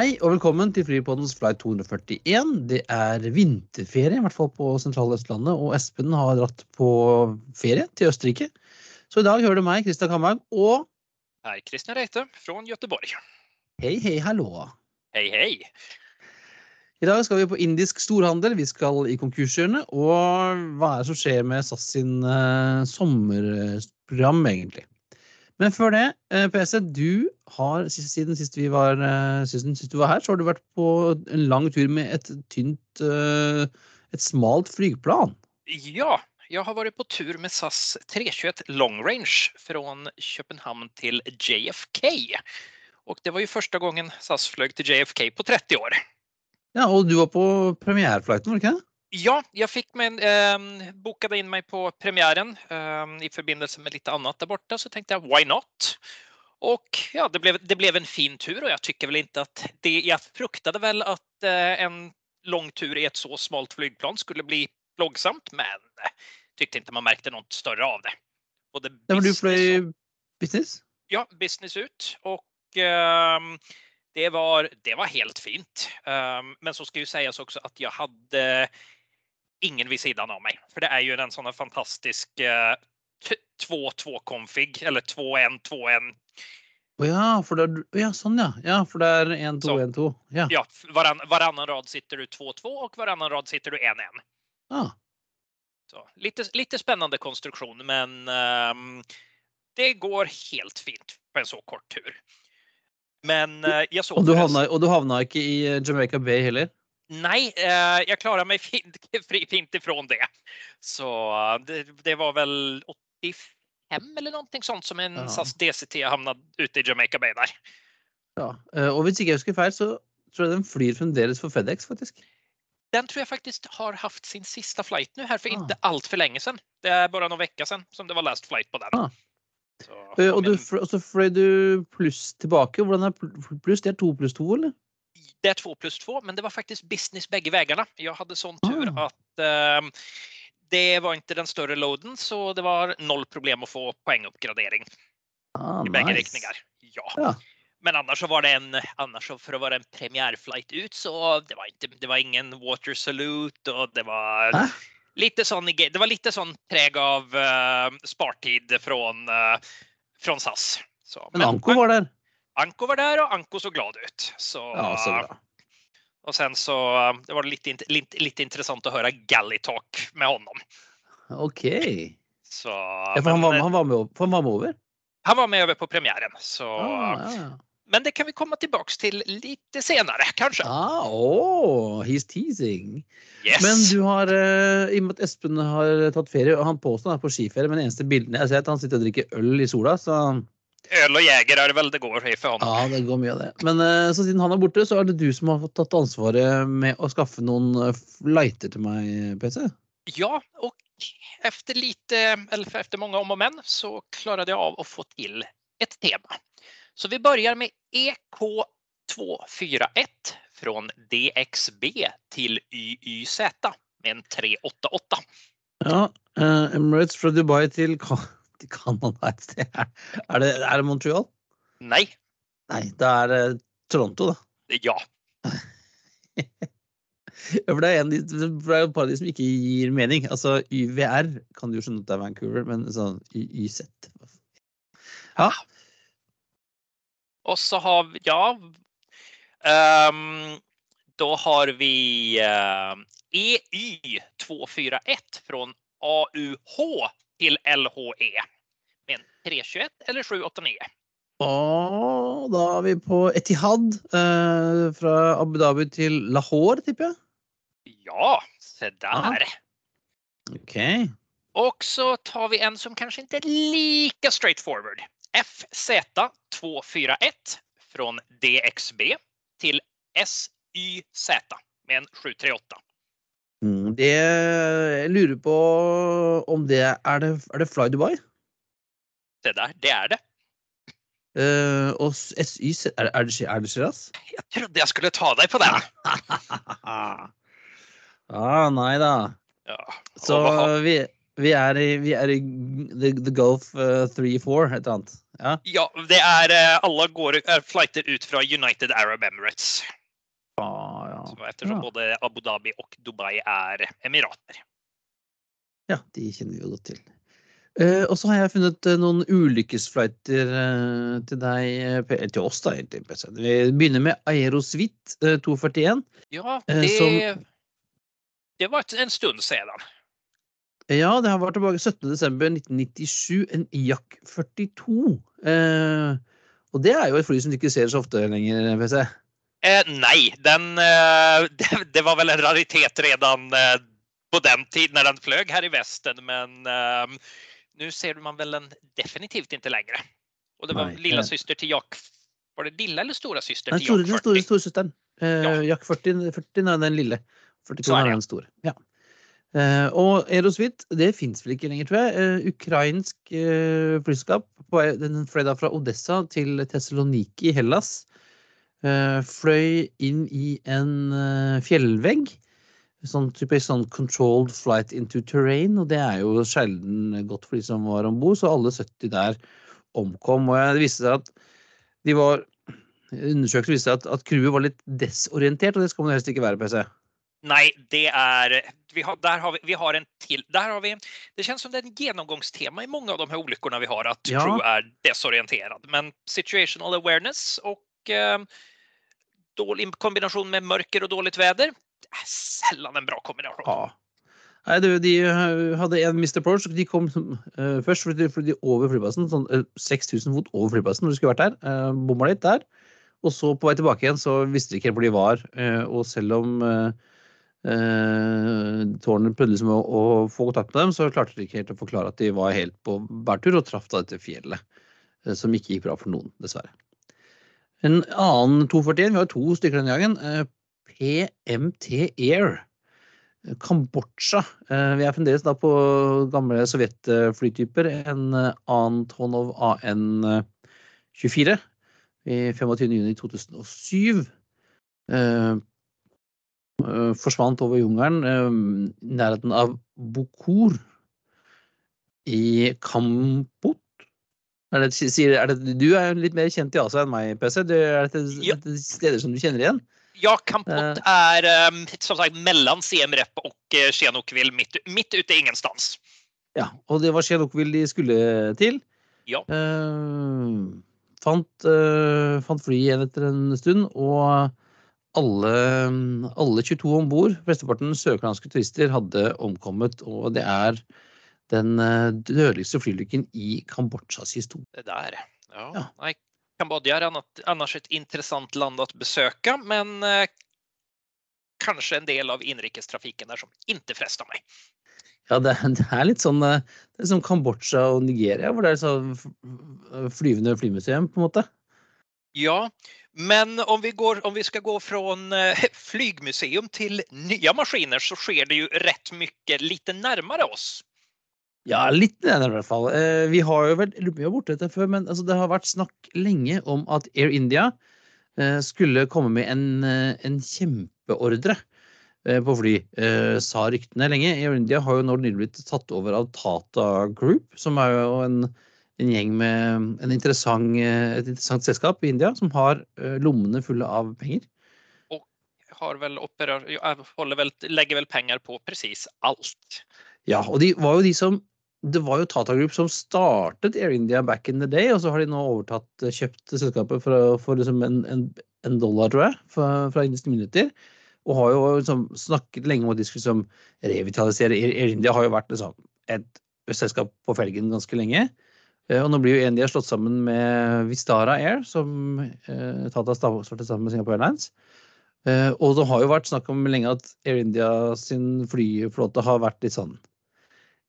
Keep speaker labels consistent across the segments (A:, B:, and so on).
A: Hei og velkommen til Flypoddens flight 241. Det er vinterferie, i hvert fall på sentrale Østlandet, og Espen har dratt på ferie til Østerrike. Så i dag hører du meg, Kristian Kamberg, og
B: Hei, Christian Reite fra Göteborg.
A: hei, hei, hallo.
B: Hei, hei.
A: I dag skal vi på indisk storhandel, vi skal i konkurshjørnet, og hva er det som skjer med SAS sin uh, sommerprogram, egentlig? Men før det, uh, PC, du har siden, sist vi var, eh, siden sist du var her, så har du vært på en lang tur med et tynt, eh, et smalt flygplan.
B: Ja, jeg har vært på tur med SAS 321 Long Range fra København til JFK. Og det var jo første gangen SAS fløy til JFK på 30 år.
A: Ja, og du var på premiereflighten, var det ikke det?
B: Ja, jeg fikk mig, eh, boket inn meg på premieren eh, i forbindelse med litt annet der borte. så tenkte jeg why not? Och ja, det blev, det blev en fin tur och jag tycker väl inte att det, jag fruktade väl att eh, en lång tur i ett så smalt flygplan skulle bli plågsamt men tyckte inte man märkte något större av det. Både
A: men du flög business?
B: ja, business ut och eh, det, var, det var helt fint. Ehm, men så ska ju sägas också att jag hade ingen vid sidan av mig. För det är ju en sån här fantastisk eh, 2-2-config eller 2-1, 2-1.
A: Å ja, for det er, ja, sånn ja. Ja, for det er 1-2-1-2. Ja.
B: Ja, varann, varannan rad sitter du 2-2 och varannan rad sitter du 1-1.
A: Ah,
B: Så, lite, lite spännande konstruktion men um, det går helt fint på en så kort tur. Men uh, jeg så
A: og, du havna, og du havna ikke i eh, Jamaica Bay heller?
B: Nei, eh, jeg klarar meg fint, fint ifrån det. Så eh, det, det var väl 85 eller någonting sånt som en
A: Ja.
B: SAS DCT hamnade ute i Jamaica Bay der.
A: Ja. Eh, Og hvis ikke jeg husker feil, så tror jeg den flyr fremdeles for FedEx, faktisk.
B: Den tror jeg faktisk har haft sin siste flight nå, här ikke
A: Ah.
B: inte lenge för länge. Det er bare noen uker siden som det var last flight på den.
A: Ah.
B: Så,
A: Eh, Og, du, og så fløy du pluss tilbake. Hvordan er pluss? Det er to pluss to, eller?
B: det er to pluss to, men det var faktisk business begge veiene. Jeg hadde sånn tur
A: Ah.
B: att ehm, det var ikke den større loaden så det var noll problem å få poengoppgradering.
A: Ah,
B: i begge
A: nice.
B: riktninger. Ja.
A: Ja.
B: Men annars så var det en, annars så för att vara en premiärflight ut så det var ikke, det var ingen water salute og det var
A: Hæ?
B: lite sånn, det var litt sånn preg av uh, spartid fra, uh, fra SAS. Så,
A: Men Anko var der.
B: Anko var der, og Anko så glad ut. Så,
A: Ja, så bra.
B: Och sen så eh, det var lite, int- lite, lite intressant att höra Galley Talk med honom.
A: OK.
B: Så,
A: Ja, han, var,
B: eh,
A: han, var med, over- han var med over?
B: han var med över på premiären. Så,
A: Ah, ja, ja.
B: Men det kan vi komma tillbaks till lite senare kanske.
A: Ah, oh, he's teasing.
B: Yes.
A: Men du har, eh, i og med at Espen har tatt ferie, og han påstår han er på skiferie, men eneste bildene jeg har sett, han sitter og drikker øl i sola, så
B: Öl og jeger er det vel det går i for han.
A: ja, det går mye av det. Men eh, så siden han er borte, så er det du som har fått tatt ansvaret med å skaffe noen eh, lighter til meg, PC?
B: Ja, og efter lite, eller efter mange om og men så klarer jeg av å få til et tema. Så vi börjar med EK241 från DXB til YYZ med en 388.
A: Ja, uh, Emirates fra Dubai til, til Canada et sted. Er det, er det Montreal?
B: Nei.
A: Nei, det er det Toronto, da.
B: ja,
A: for det er, en, det er et par av de som ikke gir mening. Altså YVR kan du jo skjønne at det er Vancouver, men sånn YZ Ja.
B: Og så har vi, ja, Um, da har vi uh, EY241 från AUH till LHE med en 321 eller 789.
A: Og da er vi på Etihad eh, fra Abu Dhabi til Lahore, tipper jeg.
B: Ja, så Ah.
A: OK.
B: Och så tar vi en som kanskje ikke er lika straightforward. FZ241 från DXB til SYZ med en 738.
A: Mm, Det jeg lurer på om det er det, er det Fly Dubai?
B: Det der, det er det.
A: Uh, og SY Er, er det er det Shiraz?
B: Jeg trodde jeg skulle ta deg på den.
A: ah, nei da.
B: Ja.
A: Så vi, Vi er i, vi er i the, the Gulf uh, 3-4, et eller annet. Ja.
B: Ja, det er eh, Alle går, er flighter ut fra United Arab Emirates.
A: Ah.
B: Så ettersom både Abu Dhabi og Dubai er emirater.
A: ja, de kjenner vi jo godt til. Uh, og så har jeg funnet uh, noen ulykkesflighter uh, til deg, til oss da, egentlig. Vi begynner med Aerosvit eh, 241.
B: Ja, det,
A: som-
B: det var en stund siden.
A: Ja, det har vært tilbake 17.12.1997, en Jack 42. Eh, og det er jo et fly som du ikke ser så ofte lenger, PC.
B: Eh, nej, den, eh, det, det var väl en raritet redan eh, på den tiden när den flög här i vesten, Men eh, nu ser man väl den definitivt inte längre. Och det var
A: Nej,
B: lilla
A: eh.
B: syster till Jack. Var det lilla eller stora syster till
A: store,
B: Jack
A: den
B: 40?
A: store storesøsteren. Eh,
B: Ja.
A: Jack 40, 40 er den lille. 42
B: Så er
A: den store. Ja. Eh, og Erosvit, det fins vel ikke lenger, tror jeg. Ukrainsk flyskap den fløy da fra Odessa til Thessaloniki i Hellas. Eh, fløy inn i en eh, fjellvegg. Sånn typisk sånn controlled flight into terrain, og det er jo sjelden godt for de som var om bord, så alle 70 der omkom. Og det viste seg at de var Undersøkelsen viste at, at crewet var litt desorientert, og det skal man helst ikke være, PC.
B: Nei, det er vi har, der har vi, vi har en til. Där har vi, det kjennes som det er en gjennomgangstema i mange av de her ulykkene vi har, at
A: Ja.
B: crew er desorientert. Men situational awareness og eh, dålig kombinasjon med mörker och dåligt väder, er sällan en bra kombinasjon.
A: Ja. Nei, de eh, hadde en Mr. Og de kom uh, først fordi, de de over flyplassen, sånn uh, 6000 fot over flyplassen når de skulle vært der. Uh, Bomma litt der. Og så på vei tilbake igjen så visste de ikke helt hvor de var. Uh, og selv om tårnet prøvde liksom å, å få kontakt med dem, så klarte de ikke helt å forklare at de var helt på bærtur og traff da dette fjellet. eh, som ikke gikk bra for noen, dessverre. En annen 241, vi har to stykker denne gangen. eh, PMT Air. Kambodsja. Eh, Vi er fremdeles da på gamle sovjetflytyper. En eh, Antonov AN-24 i 25.6.2007. Eh, eh, forsvant over jungelen i nærheten av Bokor i Kampot. Er det, er det, du er litt mer kjent i Asia enn meg, PC. Det, er dette,
B: Ja.
A: dette steder som du kjenner igjen?
B: Ja, Kampot er eh, som sagt mellom CM-rep og eh, midt, mitt, mitt ute ingenstans.
A: Ja, og det var Sihanoukville de skulle til.
B: Ja.
A: Uh, fant, uh, fant flyet igjen etter en stund, og alle, alle 22 om bord, flesteparten sørkoreanske turister, hadde omkommet. Og det er den eh, dødeligste flylykken i Kambodsjas historie.
B: Det der, Ja.
A: Ja.
B: Nei, Kambodja er annars et interessant land å besøke, men eh, kanskje en del av innenrikstrafikken der som ikke frestar meg.
A: Ja, det, det er litt sånn eh, det er som Kambodsja og Nigeria, hvor det er sånn flyvende flymuseum, på en måte.
B: Ja, men om vi, går, om vi skal gå fra flymuseum flygmuseum nye nya maskiner så skjer det jo rett mye litt nærmere oss.
A: Ja, litt nærmere i hvert fall. Eh, vi har jo vært, vi har borte dette før, men altså, det har vært snakk lenge om at Air India eh, skulle komme med en, eh, en kjempeordre på fly, sa ryktene lenge. Air India har jo nå nylig blitt tatt over av Tata Group, som er jo en, en gjeng med en interessant, et interessant selskap i India, som har lommene fulle av penger.
B: Har vel operar, vel, legger vel penger på precis alt.
A: Ja, og de var jo de som Det var jo Tata Group som startet Air India back in the day, og så har de nå overtatt, eh, kjøpt selskapet for, for liksom en, en, en dollar, tror jeg, fra, indiske myndigheter. Og har jo liksom snakket lenge om at de skulle liksom revitalisere Air, India. har jo vært liksom et selskap på felgen ganske lenge. Eh, Og nå blir jo India slått sammen med Vistara Air, som eh, Tata startet sammen med Singapore Airlines. Eh, og det har jo vært snakk om lenge at Air India sin flyflåte har vært litt sånn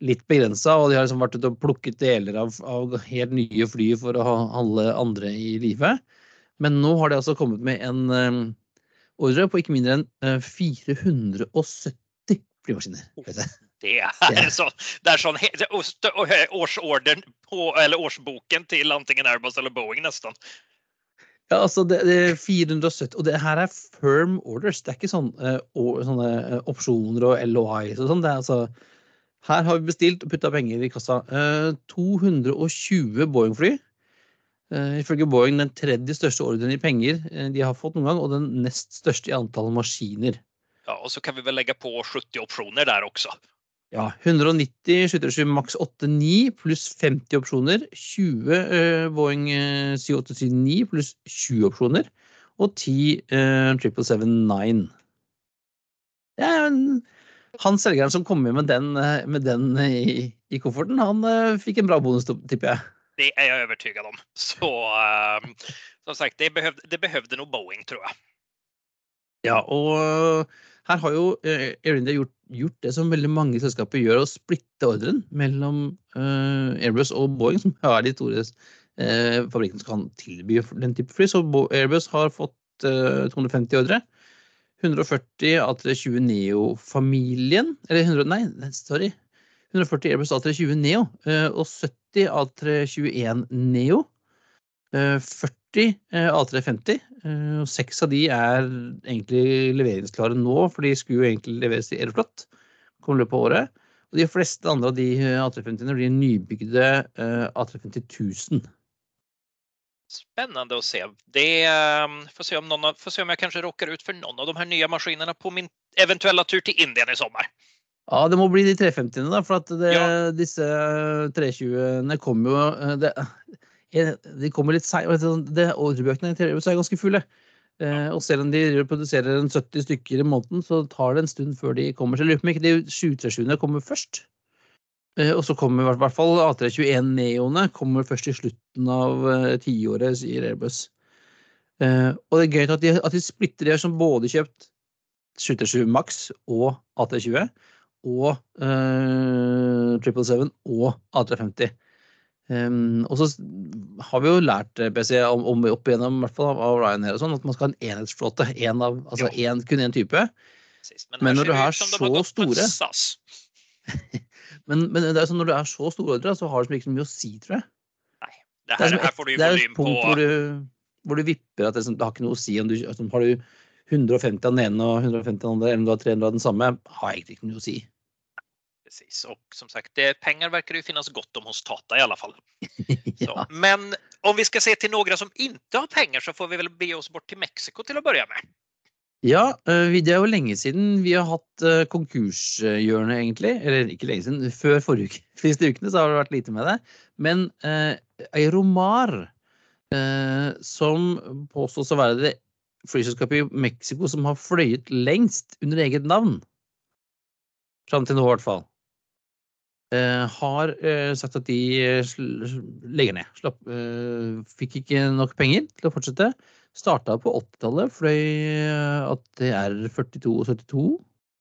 A: litt begrensa, og de har liksom vært ute og plukket deler av, av helt nye fly for å ha alle andre i live. Men nå har de altså kommet med en um, ordre på ikke mindre enn eh, 470 flymaskiner. vet jeg.
B: Det
A: er,
B: så, det er sånn på, eller årsboken til antingen Airbus eller Boeing nesten.
A: Ja, altså det, det er 470, og det her er firm orders. Det er ikke sånn, uh, sånne eh, opsjoner og LOI. sånn. Det er altså Her har vi bestilt og putta penger i kassa. Eh, 220 Boeing-fly. Eh, ifølge Boeing den tredje største ordren i penger eh, de har fått noen gang, og den nest største i antall maskiner.
B: Ja, og så kan vi vel legge på 70 opsjoner der også.
A: Ja, 190 maks 8-9 pluss 50 opsjoner. 20 eh, Boeing eh, 7879 pluss 20 opsjoner. Og 10 eh, 777-9. er men han selgeren som kom med med den, eh, med den i, i kofferten, han uh, fikk en bra bonus, tipper jeg.
B: Det er jeg overbevist om. Så uh, som sagt, det behøvde, det behøvde noe Boeing tror jeg.
A: Ja, og her har jo eh, Air India gjort, gjort det som veldig mange selskaper gjør, å splitte ordren mellom uh, Airbus og Boeing, som er de store uh, fabrikkene som kan tilby den type fly. Så Airbus har fått uh, 250 ordre. 140 A320 Neo-familien Eller 100, nei, sorry. 140 Airbus A320 Neo eh, og 70 A321 Neo. Eh, 40 eh, A350. eh, Og seks av de er egentlig leveringsklare nå, for de skulle jo egentlig leveres i Aeroflot. Kom løpet av året. Og de fleste andre av de eh, A350-ene blir nybygde eh, A350 1000.
B: Spännande att se. Det ehm, får se om, någon, av- får se om jag kanske råkar ut för någon av de här nya maskinerna på min eventuella tur till Indien i sommar.
A: Ja, det må bli de 350-ene, da, for at det,
B: Ja.
A: disse 320-ene kommer jo eh, det, eh, De kommer litt seigt. Ordrebøkene i er ganske fulle. Ja. og selv om de produserer en 70 stykker i måneden, så tar det en stund før de kommer. Så jeg lurer på om ikke de 737-ene kommer først. Eh, og så kommer i hvert- fall A321 Neoene kommer først i slutten av eh, tiåret, sier Airbus. Eh, og det er gøy at de, at de splitter det som både kjøpt 737 Max og A320 og uh, 777 og A350. Um, og så har vi jo lært PC om, om opp igjennom i hvert fall av, Ryanair og sånn, at man skal ha en enhetsflåte. En av, altså en, kun én type.
B: Precis.
A: Men
B: når
A: när du har
B: de
A: så
B: har SAS.
A: Men, men det sånn, når du er så store ordre, så har det ikke så mye å si, tror jeg.
B: Det
A: Det er,
B: här,
A: som
B: här
A: et,
B: får du
A: det er et punkt
B: på...
A: hvor du, hvor du vipper at det, liksom, det har ikke noe å si om du altså, har du 150 av den ene og 150 av den andre, eller om du har 300 av den samme, har egentlig ikke noe å si.
B: Precis. Och som sagt, det, pengar verkar det ju finnas gott om hos Tata i alla fall. Så.
A: ja.
B: Men om vi ska se till några som inte har pengar så får vi väl be oss bort till Mexiko till att börja med.
A: Ja, eh, det er jo lenge siden vi har hatt konkurshjørnet, egentlig. Eller ikke lenge siden, før forrige uke. Siste ukene så har det vært lite med det. Men eh, eh, som påstås å være det flyselskapet i Mexico som har fløyet lengst under eget navn, fram til nå i hvert fall, eh, har eh, sagt at de eh, legger ned. Eh, fikk ikke nok penger til å fortsette. Starta på 80-tallet, fløy det ATR 42 og 72.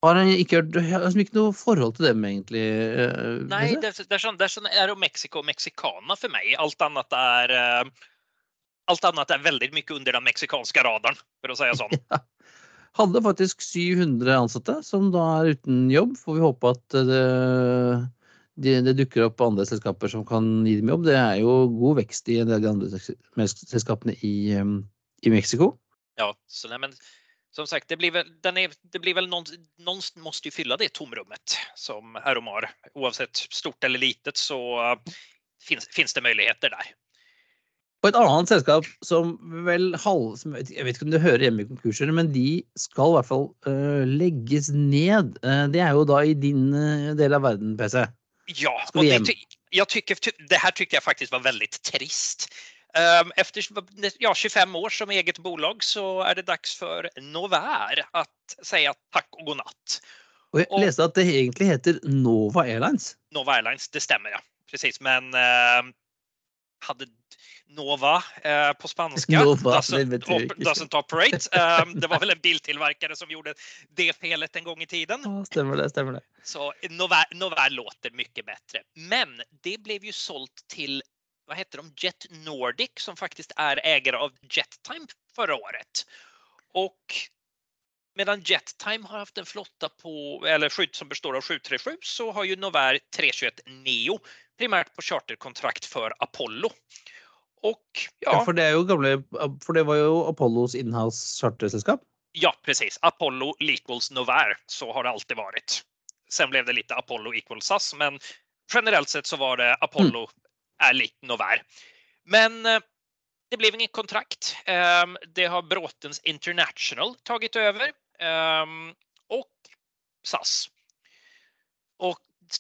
A: Har jeg ikke hørt Jeg har liksom ikke noe forhold til dem, egentlig. Nei,
B: Nej,
A: Besse.
B: det, det, sånn, sån, det er sån Aero Mexico og Mexicana for meg. Alt annet er Alt annet er veldig mye under den meksikanske radaren, for å si det sånn. Ja.
A: Hadde faktisk 700 ansatte som da er uten jobb. Får vi håpe at det, det, det dukker opp andre selskaper som kan gi dem jobb. Det er jo god vekst i en del av de andre selskapene i, eh, i Mexico.
B: Ja, så nej, men som sagt, det blir väl, den är, det blir väl någon, någon måste ju fylla det tomrummet som Eromar. Oavsett stort eller litet så eh, finns, finns det möjligheter där.
A: Og et annet selskap som vel halv... Jeg vet- jeg ikke om det hører hjemme i konkurser, men de skal i hvert fall uh, legges ned. Uh, det er jo da i din uh, del av verden, PC.
B: Ja,
A: og
B: det,
A: hem?
B: ty- jag tycker, det här tycker jag faktiskt var väldigt trist. Ehm, Efter ja, 25 år som eget bolag så er det dags for Novær å si takk og god natt.
A: Og jeg leste at det egentlig heter Nova Airlines.
B: Nova Airlines, det stemmer, ja. Precis, men ehm, hadde Nova eh, på spanska
A: Nova,
B: doesn't, op, doesn't operate. Um, det var vel en biltillverkare som gjorde det felet en gang i tiden.
A: Ja, stemmer det. stemmer det.
B: Så Novær, Novær låter mye bedre. Men det ble jo solgt till, vad heter de, Jet Nordic som faktiskt är ägare av Jettime förra året. Och medan Jettime har haft en flotta på, eller skydd som består av 737 så har ju Novair 321 Neo primärt på charterkontrakt för Apollo. Och
A: Ja,
B: ja,
A: For det er jo gamle For det var jo Apollos inhouse charterselskap.
B: ja precis, Apollo equals Novair, så har det alltid varit. Sen blev det lite Apollo equals SAS, men generellt sett så var det Apollo är noe Novair. Men eh, det blir ingen kontrakt. Ehm, Det har Bråtens International tatt over. Og SAS. Og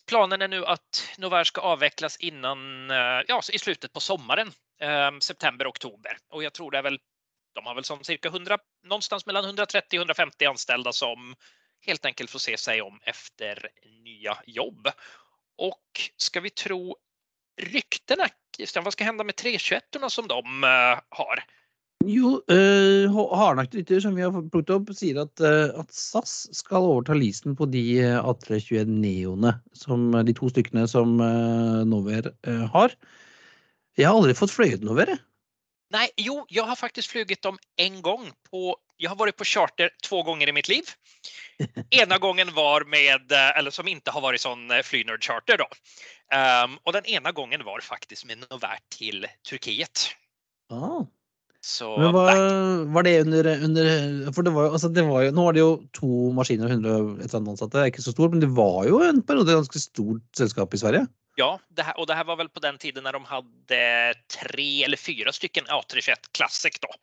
B: planen er nu at Novær skal avvikles innan, eh, ja, i slutten på sommaren, ehm, september, oktober. Og jeg tror det er vel de har vel som cirka 100, någonstans mellan 130 och 150 anställda som helt enkelt får se seg om efter nya jobb. Och ska vi tro ryktena, Christian, vad ska hända med 321 som de eh, har?
A: Jo, uh, hardnakte som vi har plukket opp, sier at, eh, at SAS skal overta leasen på de eh, A321 Neoene, som de to stykkene som uh, Novair eh, har. Jeg har aldri fått fløyet Novair, jeg.
B: Nei, jo, jeg har faktisk flyget dem en gang. På, jeg har vært på charter två gånger i mitt liv. Ena gången var med, eh, eller som ikke har vært sånn flynerd-charter, Flynerd Um, og den ene gangen var faktisk med novert til Turkiet.
A: Ah.
B: Så,
A: Men var, var det under, under, For det var, jo, altså det var jo Nå var det jo to maskiner og 100 et ansatte. Det er ikke så stort, men det var jo en periode et ganske stort selskap i Sverige?
B: Ja, det her, og det her var vel på den tiden når de hadde tre eller fire stykker A321 Classic. da.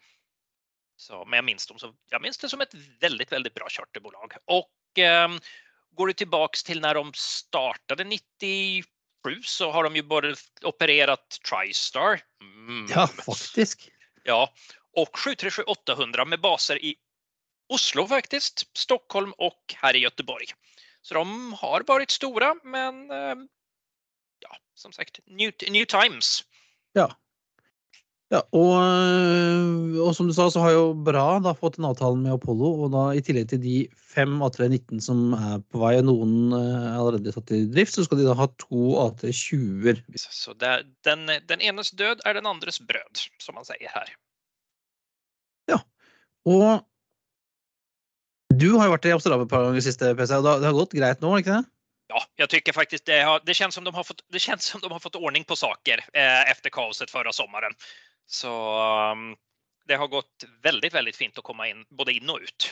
B: Så, men jeg minnes, som, jeg minnes det som et veldig veldig bra charterbolag. Og um, går du tilbake til når de startet 90 7 så har de jo bare opererat TriStar. Mm.
A: Ja, faktisk.
B: Ja, og 737-800 med baser i Oslo faktisk, Stockholm og her i Göteborg. Så de har vært store, men eh, ja, som sagt, new, new times.
A: Ja, ja og, øh, og som du sa, så har jo Bra da fått en avtale med Apollo. Og da i tillegg til de fem A319 som er på vei, og noen øh, er allerede satt i drift, så skal de da ha to AT20-er.
B: Så det, den, den enes død er den andres brød, som man säger Ja.
A: Og du har jo vært i Amsterdam et par ganger siste PC, og det har gått greit nå, ikke det?
B: Ja, jag tycker faktiskt det, har, det, känns som de har fått, det känns som de har fått ordning på saker eh, efter kaoset förra sommaren. Så um, det har gått veldig, veldig fint å komme inn, både inn og ut.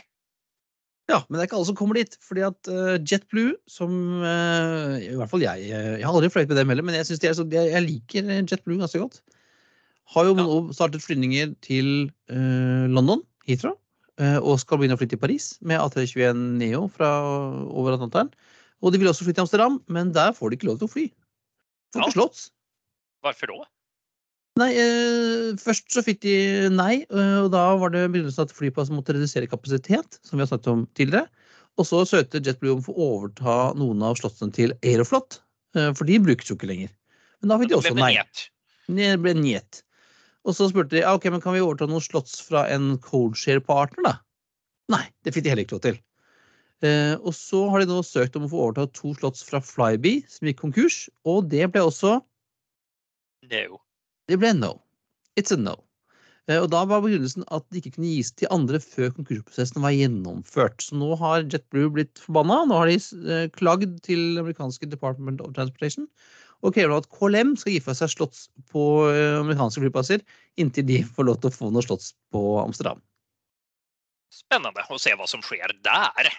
A: Ja, men det er ikke alle som kommer dit. fordi at uh, JetBlue, som uh, i hvert fall jeg uh, Jeg har aldri fløyet med dem heller, men jeg, så, jeg, jeg liker JetBlue ganske godt. Har jo
B: Ja.
A: nå startet flyvninger til uh, London, Heathrow, og skal begynne å flytte til Paris med A321 Neo fra over Atlanteren. Og de vil også flytte til Amsterdam, men der får de ikke lov til å fly. Får ikke slått.
B: Hvorfor då?
A: Nei, eh, først så fikk de nei, eh, og da var det begynnelsen at flyplassen måtte redusere kapasitet, som vi har snakket om tidligere. Og så søkte JetBlue om å få overta noen av slottene til Aeroflot, eh, for de brukes jo ikke lenger. Men da fikk de også nei. Det ble njet. Og så spurte de ok, men kan vi overta noen slotts fra en coldshare-partner, da? Nei, det fikk de heller ikke lov til. Og så har de nå søkt om å få overta to slotts fra Flyby, som gikk konkurs, og det ble også
B: No.
A: Det ble no. It's a no. Eh, Og da var begrunnelsen at det ikke kunne gis til andre før konkursprosessen var gjennomført. Så nå har JetBlue blitt forbanna. Nå har de eh, klagd til amerikanske Department of Transportation og krever at KLM skal gi fra seg slotts på eh, amerikanske flyplasser inntil de får lov til å få noe slotts på Amsterdam.
B: Spennende å se hva som skjer där.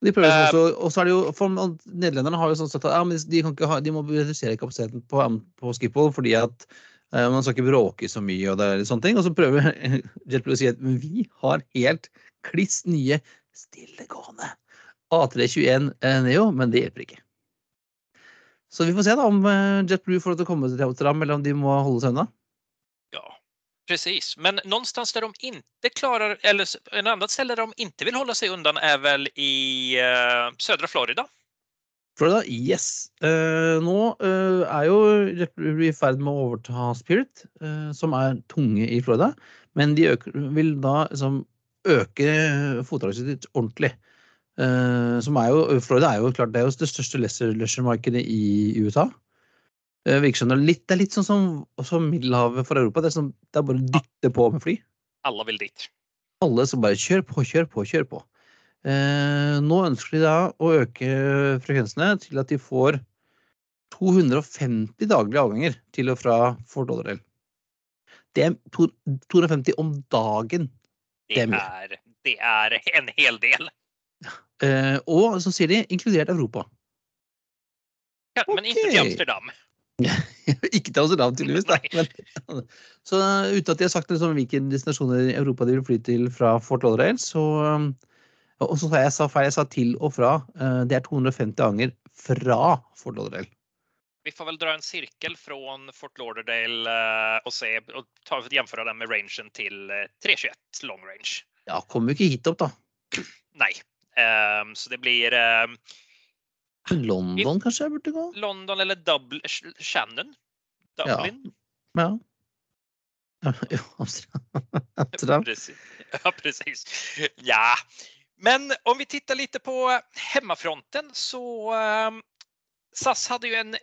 A: De prøver
B: Eh,
A: også, og så er det jo, for Nederlenderne har jo sånn sett at ja, men de, ha, de må redusere kapasiteten på, på Schiphol fordi at eh, man skal ikke bråke så mye. og det er sånne ting, og så prøver JetBlue å si at vi har helt kliss nye stillegående A321 eh, Neo, men det hjelper ikke. Så vi får se da om eh, JetBlue får lov til å komme til Amsterdam, eller om de må holde seg unna.
B: Ja, precis. Men någonstans där de inte klarar, eller en annat ställe där de inte vill hålla sig undan är väl i uh, södra Florida.
A: Florida, yes. Uh, nå uh, er jo Republic i ferd med å overta Spirit, som er tunge i Florida. Men de øker, vil da liksom øke fotavgiften sitt ordentlig. Som er jo, Florida er jo klart, det er jo det største leisure-markedet i USA. Eh, virker som det er litt, det er litt sånn som, som Middelhavet for Europa. Det er, sånn, det er bare å dytte på med fly.
B: Alle vil dit.
A: Alle som bare kjør på, kjør på, kjør på. Eh, nå ønsker de da å øke frekvensene til at de får 250 daglige avganger til og fra Fort Lauderdale. Det er to, 250 om dagen.
B: Det
A: Det är mycket.
B: är, det er en hel del.
A: Eh, og så sier de inkludert Europa.
B: Ja, men ikke til Amsterdam.
A: ikke til Amsterdam, tydeligvis. Men, så uten at de har sagt liksom, hvilke destinasjoner i Europa de vil fly til fra Fort Lauderdale, så um, Og så sa jeg sa feil, jeg sa til og fra. Uh, det er 250 ganger fra Fort Lauderdale.
B: Vi får vel dra en sirkel fra Fort Lauderdale og, och se og ta, jamføre den med rangen till eh, 321 long range.
A: Ja, kommer jo ikke hit opp, da.
B: Nei. Um, så det blir ehm,
A: London kanskje jeg burde gå?
B: London eller Dublin, Shannon. Dublin.
A: Ja. Ja, ja Amsterdam.
B: Ja, precis. Ja, men om vi tittar lite på hemmafronten så ehm, SAS hade ju en,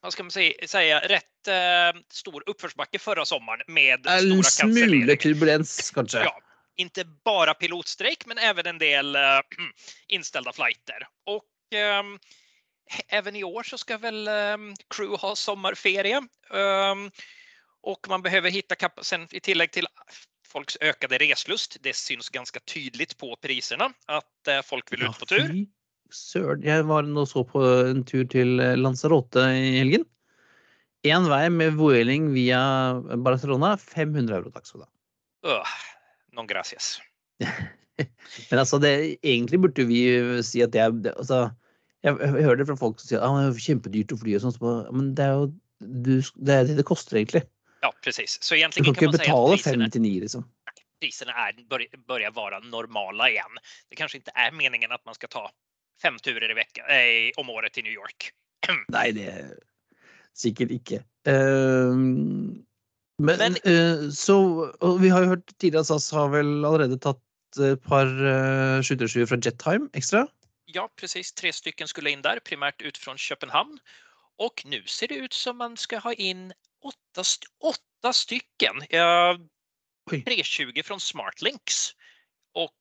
B: vad ska man säga, säga rätt uh, stor uppförsbacke förra sommaren med
A: En
B: stora cancelleringar.
A: turbulens, kanskje.
B: Ja, inte bara pilotstrejk men även en del uh, inställda flighter. Och ehm, även i år så ska väl ehm, crew ha sommarferie. Ehm, och man behöver hitta sen i tillägg till folks ökade reslust. Det syns ganska tydligt på priserna att eh, folk vill ut på tur.
A: Søren. Jeg var nå så på en tur til eh, Lanzarote i helgen. Én vei med Vueling via Barcelona. 500 euro, takk skal du ha.
B: Ugh, non gracias.
A: Men altså, det, egentlig burde vi si at det er det, altså, jeg, jeg hører det fra folk som sier at det er kjempedyrt å fly og sånn. så Men det er jo du, det er det det koster, egentlig.
B: Ja, precis. Så
A: Du
B: egentligen
A: kan
B: kan
A: ikke
B: man säga att
A: betale
B: priserna,
A: 59, liksom.
B: Prisene begynner å börjar normale normala igen. Det kanskje ikke er meningen at man skal ta fem turer i vekken eh, om året til New York.
A: Nei, det er sikkert ikke. Ehm, men
B: Men-
A: uh, så vi har jo hørt tidligere at SAS har vel allerede tatt par uh, skytterskyr fra Jettime ekstra.
B: Ja, precis. Tre stycken skulle in där, primärt ut från Köpenhamn. Och nu ser det ut som man ska ha in åtta, st- åtta stycken. Ja, 320 från Smartlinks. Och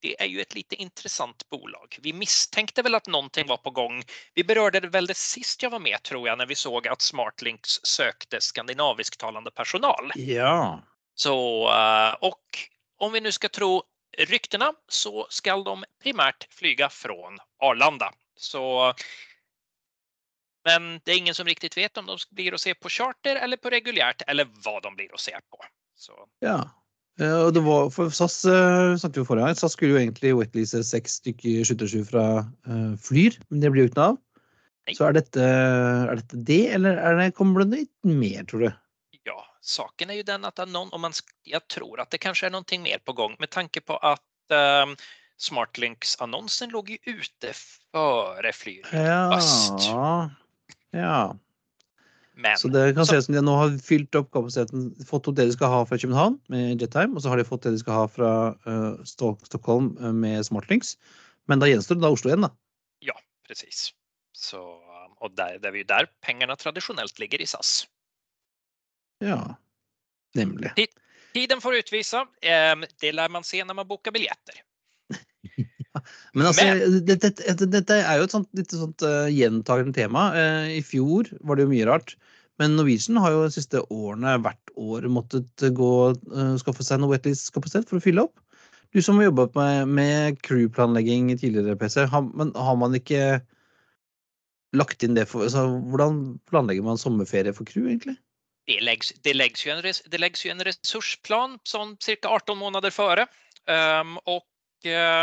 B: det är ju ett lite intressant bolag. Vi misstänkte väl att någonting var på gång. Vi berörde det veldig sist jag var med tror jag när vi såg att Smartlinks sökte skandinavisktalande personal.
A: Ja.
B: Så, eh, och om vi nu ska tro ryktena så skal de primärt flyga från Arlanda. Så, men det är ingen som riktigt vet om de blir att se på charter eller på reguljärt eller vad de blir att se på. Så,
A: ja. Eh, og det var, for SAS uh, snakket vi forrige gang, SAS skulle jo egentlig wetlease seks stykker skyttersju fra uh, Flyr, men det blir jo ikke noe av. Så er dette, er dette det, eller er det, kommer det litt mer, tror du?
B: Saken är ju den att någon, om man, jag tror att det kanske är någonting mer på gång med tanke på att um, Smartlinks-annonsen låg ju ute före Flyr.
A: Ja. ja.
B: Men
A: Så det kan
B: så-
A: se ut som de nå har fylt opp kapasiteten, fått opp det de skal ha fra København med Jettime, og så har de fått det de skal ha fra uh, Sto- Stockholm eh, med Smartlinks. Men da gjenstår det da Oslo igjen, da.
B: Ja, Precis. Så, och det er jo der pengene tradisjonelt ligger i SAS.
A: Ja. Nemlig.
B: Tiden får utvise. Det lär man se når man booker biljetter.
A: Men altså,
B: Men-
A: dette, dette, dette er jo et sånt, litt sånt uh, gjentagende tema. Uh, I fjor var det jo mye rart. Men Norwegian har jo de siste årene hvert år måttet gå uh, skaffe seg noe wetlease-kapasitet for å fylle opp. Du som har jobbet med, med crew-planlegging tidligere, PC, har, men har man ikke lagt inn det for altså, Hvordan planlegger man sommerferie for crew, egentlig?
B: Det läggs, det läggs, ju, en, res- det läggs ju en resursplan som cirka 18 månader före um, och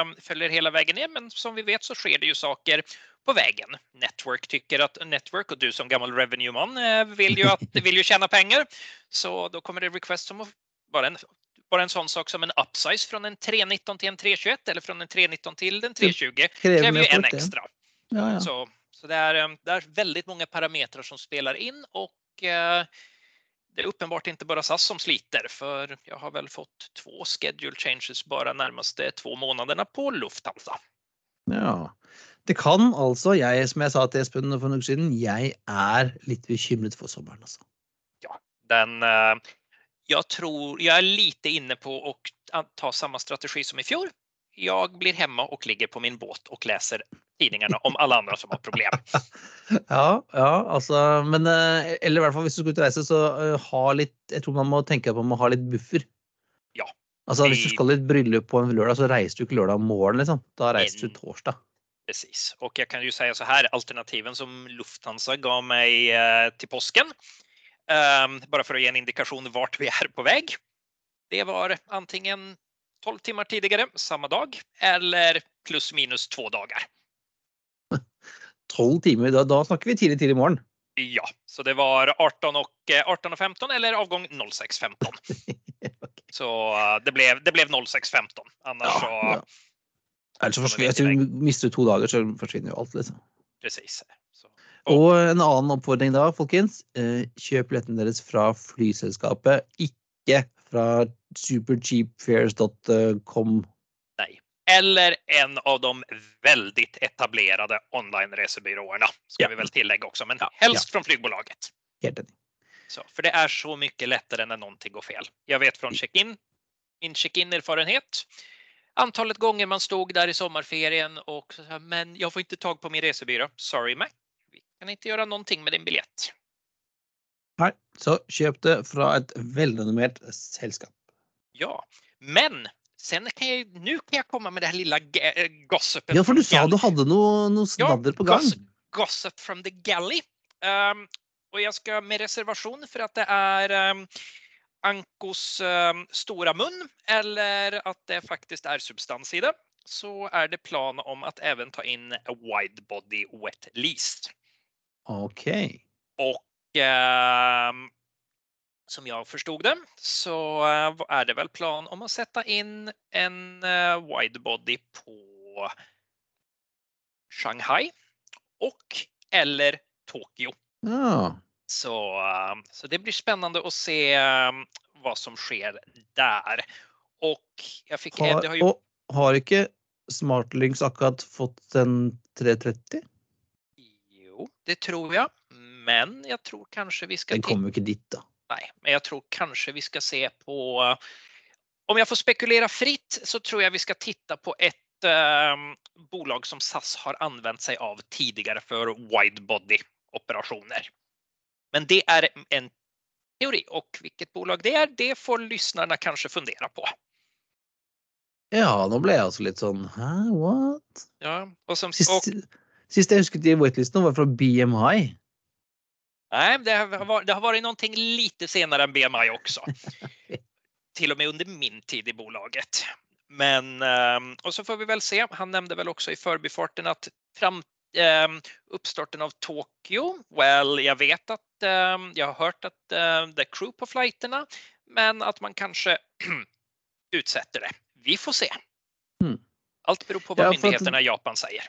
B: um, följer hela vägen ner. Men som vi vet så sker det ju saker på vägen. Network tycker att Network och du som gammal revenue-man vil vill ju, att, vill ju tjäna pengar. Så då kommer det request som bara en, bara en sån sak som en upsize från en 319 till en 321 eller från en 319 till en 320
A: Krever
B: kräver ju en extra.
A: Ja, ja.
B: Så, så det, är, eh, det är väldigt många parametrar som spelar in och eh, det är uppenbart inte bara SAS som sliter för jag har väl fått två schedule changes bara närmaste två månaderna på Lufthansa.
A: Ja. Det kan altså, jeg, som jeg sa til Espen for noen uker siden, jeg er litt bekymret for sommeren, altså.
B: Den, Jeg tror Jeg er lite inne på å ta samme strategi som i fjol. Jag blir hemma och ligger på min båt och läser tidningarna om alle andre som har problem.
A: Ja, ja, altså Men eh, Eller i hvert fall hvis du skal ut og reise, så eh, ha litt Jeg tror man må tenke på man må ha litt buffer. Ja. Altså Hvis du skal i et bryllup på en lørdag, så reiser du ikke lørdag morgen. liksom. Da reiser du torsdag.
B: Precis. Og jeg kan jo si så her, alternativen som Lufthansa ga meg til till påsken, um, bare for å gi en indikasjon vart vi er på vei, Det var antingen 12 timmar tidigare samma dag eller plus minus två dagar.
A: 12 timer, da, da snakker vi tidlig, tidlig morgen.
B: Ja, så det var 18 och, 18 och 15 eller avgång 06.15. okay. Så uh, det blev, det blev 06.15. Annars ja, så... Ja.
A: Ellers så forsvinner du mister to dager, så forsvinner jo alt, liksom.
B: Precis. Så.
A: Og en annen oppfordring da, folkens. Eh, kjøp billetten deres fra flyselskapet, ikke fra supercheapfares.com.
B: Nei. Eller en av de väldigt etablerade online-resebyråerna, ska ja. vi väl tillägga också, men ja. helst ja. från flygbolaget.
A: Helt enig.
B: Så, för det är så mycket lättare när någonting går fel. Jag vet från check-in, min check-in-erfarenhet, antalet gånger man stod där i sommarferien och så men jag får inte tag på min resebyrå. Sorry Mac, vi kan inte göra någonting med din biljett.
A: Nei, så kjøp det fra et velrenommert sällskap.
B: Ja, men sen kan jeg, nå kan jeg komme med det her lilla äh, gossipen.
A: Ja, for du sa du hadde noe, noe snadder ja, på gang. Gossip,
B: from the galley. Um, og jeg skal med reservasjon for at det er um, Ankos um, store munn, eller at det faktisk er substans i det så er det plan om at even ta inn a wide body wet lease.
A: OK. Okay.
B: Eh, som jag förstod det så er är det väl plan om att sätta in en widebody på Shanghai och eller Tokyo.
A: Ja.
B: Så, ehm, så det blir spännande att se hva vad som sker där. Och jag fick...
A: Har,
B: det har,
A: ju... och har inte Smartlinks akkurat fått en 330?
B: Jo, det tror jag. Men jag tror kanske vi ska...
A: Den kommer inte dit då.
B: Nej, men jeg tror kanskje vi skal se på... Om jeg får spekulere fritt så tror jeg vi skal titte på et eh, bolag som SAS har anvendt seg av tidligere for widebody-operasjoner. Men det er en teori og hvilket bolag det er, det får lytterne kanskje fundere på.
A: Ja, nå ble jeg også litt sånn Hæ, what?
B: Ja, og som,
A: sist, og, sist jeg husket i whitelisten var fra BMI.
B: Nej, det har, det har varit någonting lite senare än BMI också. Till och med under min tid i bolaget. Men, ehm, och så får vi väl se. Han nämnde väl också i förbifarten att fram, um, uppstarten av Tokyo, well, jag vet att um, jag har hört att det är crew på flighterna, men att man kanske utsätter det. Vi får se. Mm. Allt beror på vad ja, myndigheterna i Japan säger.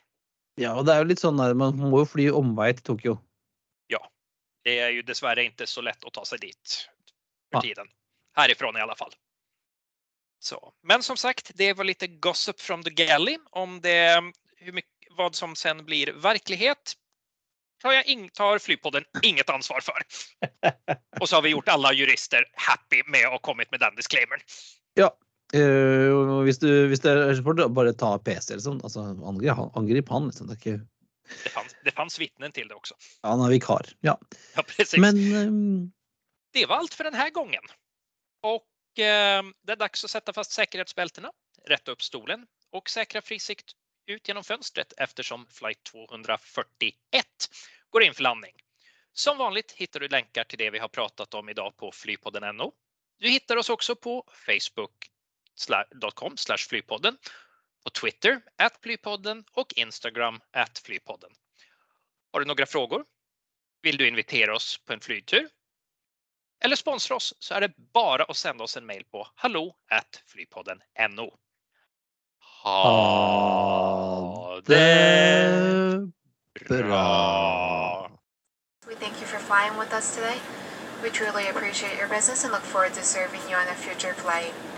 A: Ja, och det är ju lite sån man måste ju fly omväg till Tokyo.
B: Det är ju dessvärre inte så lätt att ta sig dit för tiden. Härifrån i alla fall. Så. Men som sagt, det var lite gossip from the galley om det, hur mycket, vad som sen blir verklighet tar, jag in, tar Flypodden inget ansvar för. Och så har vi gjort alla jurister happy med å ha kommit med den disclaimeren.
A: Ja, uh, hvis, du, hvis det er så får du bare ta PC sånn. Altså, angrip, angrip han. Liksom. Det, ikke...
B: det, fanns, det fanns vittnen till det också.
A: Ja, han är vikar. Ja,
B: ja precis.
A: Men um...
B: det var allt för den här gången. Och uh, det är dags att sätta fast säkerhetsbältena, rätta upp stolen och säkra frisikt ut genom fönstret eftersom flight 241 går in för landning. Som vanligt hittar du länkar till det vi har pratat om idag på flypodden.no. Du hittar oss också på facebook.com flypodden, på Twitter at flypodden och Instagram at flypodden. Har du några frågor? Vill du invitera oss på en flygtur? Eller sponsra oss så är det bara att sända oss en mail på hallo flypodden NO.
A: Ha det bra.
C: We thank you for flying with us today. We truly appreciate your business and look forward to serving you on a future flight.